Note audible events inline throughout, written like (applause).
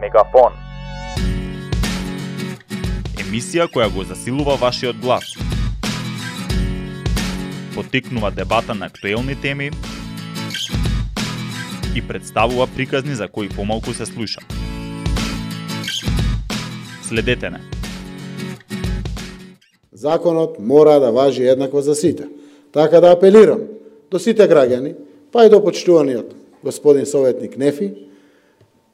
Мегафон. Емисија која го засилува вашиот глас. Потикнува дебата на актуелни теми и представува приказни за кои помалку се слуша. Следете не. Законот мора да важи еднакво за сите. Така да апелирам до сите граѓани, па и до почитуваниот господин советник Нефи,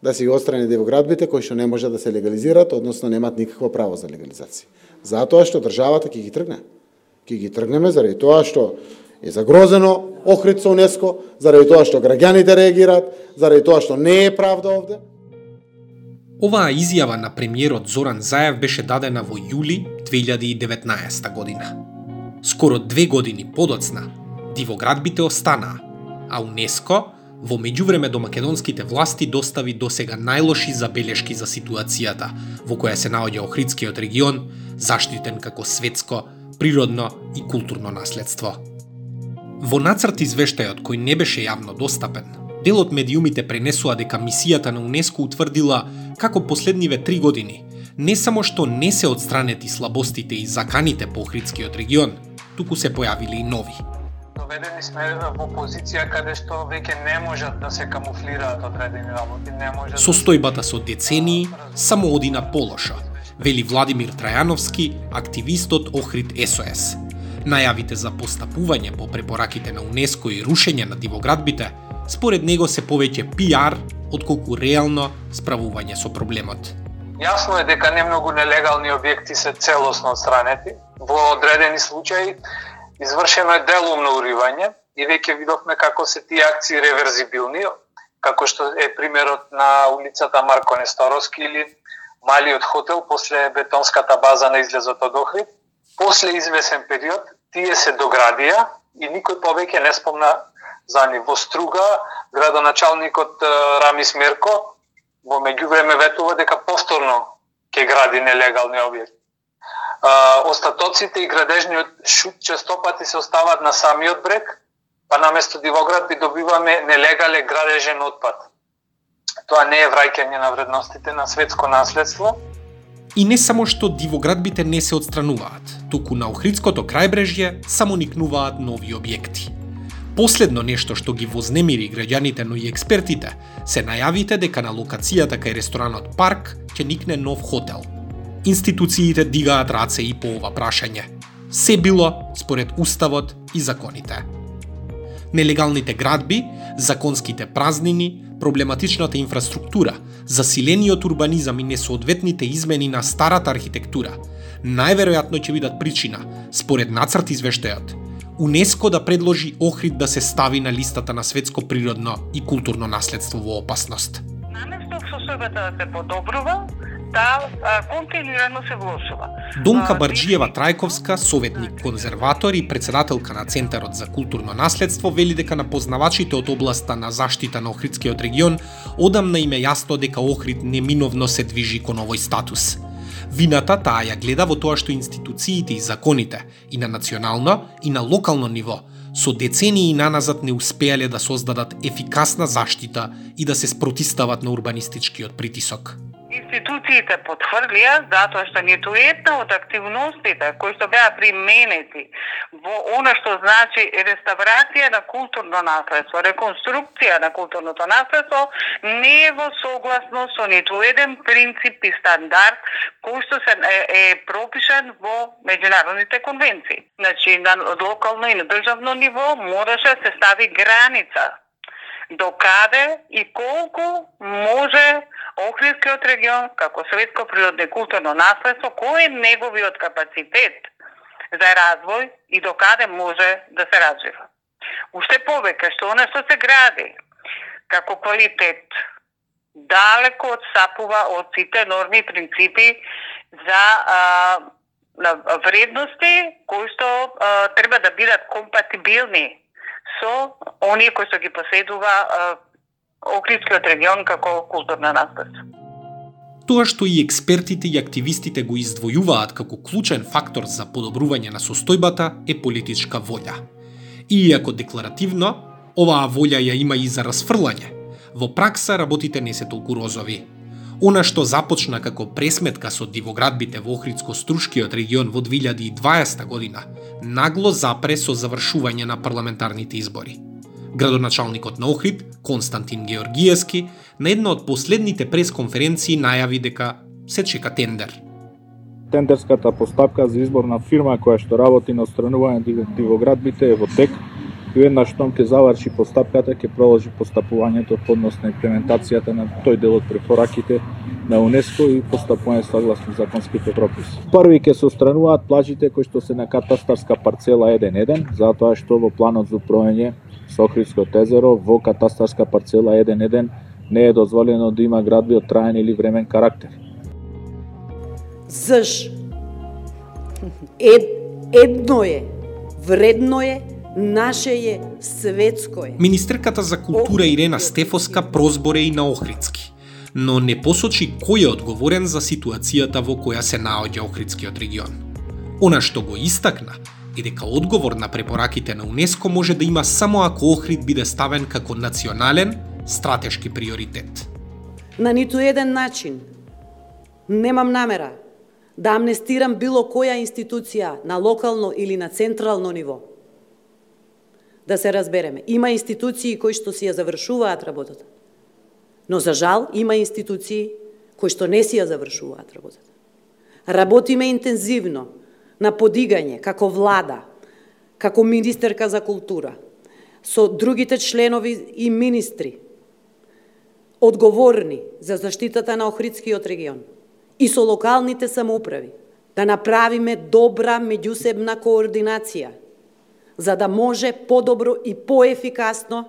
да се ги отстрани девоградбите кои што не може да се легализираат, односно немаат никакво право за легализација. Затоа што државата ќе ги тргне. Ќе ги тргнеме заради тоа што е загрозено Охрид со УНЕСКО, заради тоа што граѓаните реагираат, заради тоа што не е правда овде. Оваа изјава на премиерот Зоран Заев беше дадена во јули 2019 година. Скоро две години подоцна, дивоградбите останаа, а УНЕСКО Во меѓувреме до македонските власти достави досега најлоши забелешки за ситуацијата во која се наоѓа Охридскиот регион, заштитен како светско, природно и културно наследство. Во нацрт извештајот кој не беше јавно достапен, делот медиумите пренесува дека мисијата на УНЕСКО утврдила како последниве три години не само што не се одстранети слабостите и заканите по Охридскиот регион, туку се појавиле и нови – доведени сме во позиција каде што веќе не можат да се камуфлираат одредени работи, не можат да Состојбата со децении само оди на полоша, вели Владимир Трајановски, активистот Охрид СОС. Најавите за постапување по препораките на УНЕСКО и рушење на дивоградбите, според него се повеќе пиар, отколку реално справување со проблемот. Јасно е дека не многу нелегални објекти се целосно отстранети. Во одредени случаи Извршено е делумно уривање и веќе видовме како се тие акции реверзибилни, како што е примерот на улицата Марко Несторовски или малиот хотел после бетонската база на излезот од Охрид. После извесен период тие се доградија и никој повеќе не спомна за ни. Во Струга, градоначалникот Рамис Мерко во меѓувреме ветува дека повторно ќе гради нелегални објекти а, остатоците и градежниот шут честопати се остават на самиот брег, па наместо дивоград би добиваме нелегален градежен отпад. Тоа не е враќање на вредностите на светско наследство. И не само што дивоградбите не се отстрануваат, туку на Охридското крајбрежје само никнуваат нови објекти. Последно нешто што ги вознемири граѓаните, но и експертите, се најавите дека на локацијата кај ресторанот Парк ќе никне нов хотел – институциите дигаат раце и по ова прашање. Се било според уставот и законите. Нелегалните градби, законските празнини, проблематичната инфраструктура, засилениот урбанизам и несоодветните измени на старата архитектура најверојатно ќе бидат причина, според нацрт извештајот, УНЕСКО да предложи Охрид да се стави на листата на светско природно и културно наследство во опасност. Наместо состојбата да се подобрува, да континуирано се влошува. Донка Барджиева Трајковска, советник конзерватор и председателка на Центарот за културно наследство, вели дека на познавачите од областа на заштита на Охридскиот регион одамна им е јасно дека Охрид неминовно се движи кон овој статус. Вината таа ја гледа во тоа што институциите и законите и на национално и на локално ниво со децении наназад не успеале да создадат ефикасна заштита и да се спротистават на урбанистичкиот притисок. Институциите потврдија затоа што ниту една од активностите кои што беа применети во она што значи реставрација на културно наследство, реконструкција на културното наследство, не е во согласно со ниту еден принцип и стандард кој што се е, е пропишан во меѓународните конвенции. Значи, на локално и на државно ниво мораше да се стави граница до каде и колку може Охридскиот регион како светско природно и културно наследство, кој е неговиот капацитет за развој и до каде може да се развива. Уште повеќе што она што се гради како квалитет далеко одсапува од сите норми и принципи за а, на вредности кои што а, треба да бидат компатибилни со оние кои што ги поседува Охридскиот регион како културна наследство. Тоа што и експертите и активистите го издвојуваат како клучен фактор за подобрување на состојбата е политичка волја. И иако декларативно, оваа волја ја има и за расфрлање, во пракса работите не се толку розови. Она што започна како пресметка со дивоградбите во Охридско-Струшкиот регион во 2020 година, нагло запре со завршување на парламентарните избори. Градоначалникот на Охрид, Константин Георгиевски, на една од последните пресконференции најави дека се чека тендер. Тендерската постапка за избор на фирма која што работи на отстранување дивоградбите е во тек и веднаш штом ќе заврши постапката ќе продолжи постапувањето односно имплементацијата на тој дел од препораките на УНЕСКО и постапување согласно законските прописи. Први ќе се отстрануваат плажите кои што се на катастарска парцела 1.1, затоа што во планот за управување со Охридското езеро во катастарска парцела 1.1 не е дозволено да има градби од траен или времен карактер. Заш? (laughs) Ед, едно е, вредно е, наше е, светско е. Министерката за култура Ирена Стефоска прозборе и на Охридски, но не посочи кој е одговорен за ситуацијата во која се наоѓа Охридскиот регион. Она што го истакна е дека одговор на препораките на УНЕСКО може да има само ако Охрид биде ставен како национален стратешки приоритет. На ниту еден начин немам намера да амнестирам било која институција на локално или на централно ниво. Да се разбереме, има институции кои што си ја завршуваат работата. Но за жал има институции кои што не си ја завршуваат работата. Работиме интензивно на подигање како влада, како министерка за култура, со другите членови и министри, одговорни за заштитата на Охридскиот регион и со локалните самоуправи, да направиме добра меѓусебна координација, за да може подобро и поефикасно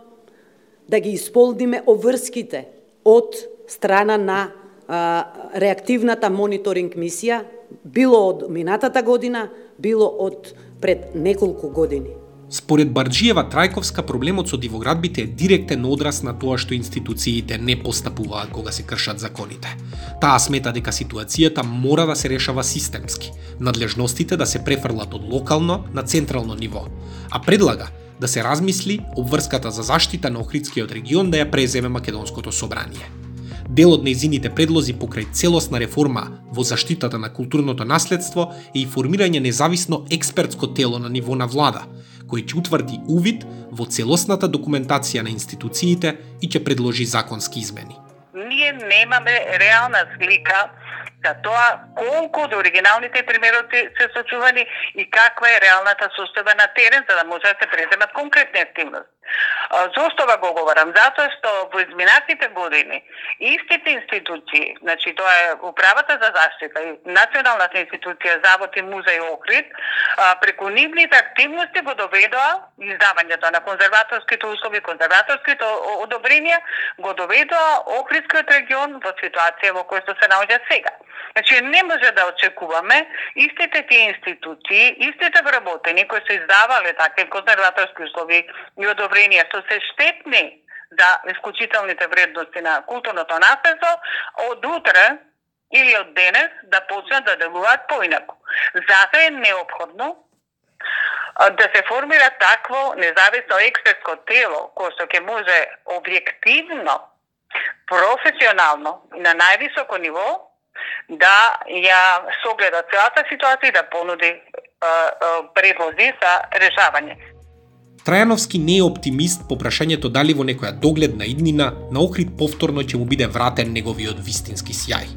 да ги исполниме обврските од страна на а, реактивната мониторинг мисија било од минатата година, било од пред неколку години. Според Барджиева Трајковска, проблемот со дивоградбите е директен одраз на тоа што институциите не постапуваат кога се кршат законите. Таа смета дека ситуацијата мора да се решава системски, надлежностите да се префрлат од локално на централно ниво, а предлага да се размисли обврската за заштита на Охридскиот регион да ја преземе Македонското собрание. Дел од нејзините предлози покрај целосна реформа во заштитата на културното наследство е и формирање независно експертско тело на ниво на влада, кој ќе утврди увид во целосната документација на институциите и ќе предложи законски измени. Ние немаме реална слика за тоа колку од оригиналните примероти се сочувани и каква е реалната состојба на терен за да може да се преземат конкретни активности. Зошто да го говорам? Затоа што во изминатите години истите институции, значи тоа е Управата за заштита и Националната институција Завод и музеј Охрид, преку нивните активности го доведоа издавањето на конзерваторските услови, конзерваторските одобренија, го доведоа Охридскиот регион во ситуација во која се наоѓа сега. Значи, не може да очекуваме истите тие институции, истите вработени кои се издавале такви консерваторски услови и одобренија што се штетни за исклучителните вредности на културното наследство, од утре или од денес да почнат да делуваат поинаку. Затоа е необходно да се формира такво независно експертско тело кое што ќе може објективно, професионално и на највисоко ниво да ја согледа целата ситуација и да понуди предлози за решавање. Трајановски не е оптимист по прашањето дали во некоја догледна иднина на Охрид повторно ќе му биде вратен неговиот вистински сјај.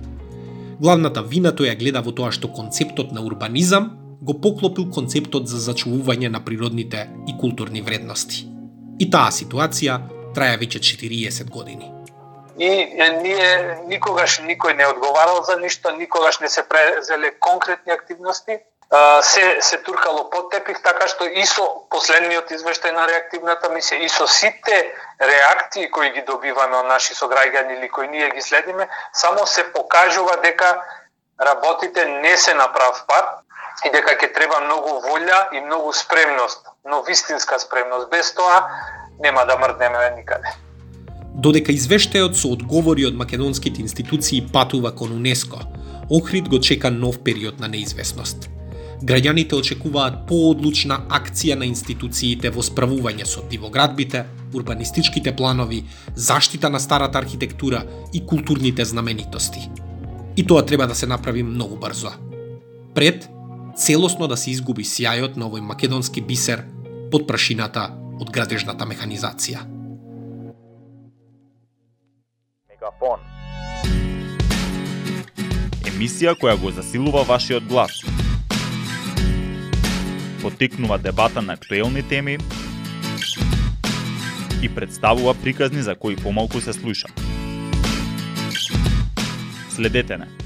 Главната вина тој ја гледа во тоа што концептот на урбанизам го поклопил концептот за зачувување на природните и културни вредности. И таа ситуација траја веќе 40 години и ние никогаш никој не одговарал за ништо, никогаш не се презеле конкретни активности, се се туркало под тепих така што и со последниот извештај на реактивната мисија и со сите реакции кои ги добиваме од наши сограѓани или кои ние ги следиме, само се покажува дека работите не се на прав пат и дека ќе треба многу волја и многу спремност, но вистинска спремност. Без тоа нема да мрднеме никаде. Додека извештајот со одговори од македонските институции патува кон УНЕСКО, Охрид го чека нов период на неизвестност. Граѓаните очекуваат поодлучна акција на институциите во справување со дивоградбите, урбанистичките планови, заштита на старата архитектура и културните знаменитости. И тоа треба да се направи многу брзо. Пред целосно да се изгуби сјајот на овој македонски бисер под прашината од градежната механизација. Мегафон. Емисија која го засилува вашиот глас. Потикнува дебата на актуелни теми и представува приказни за кои помалку се слуша. Следете не.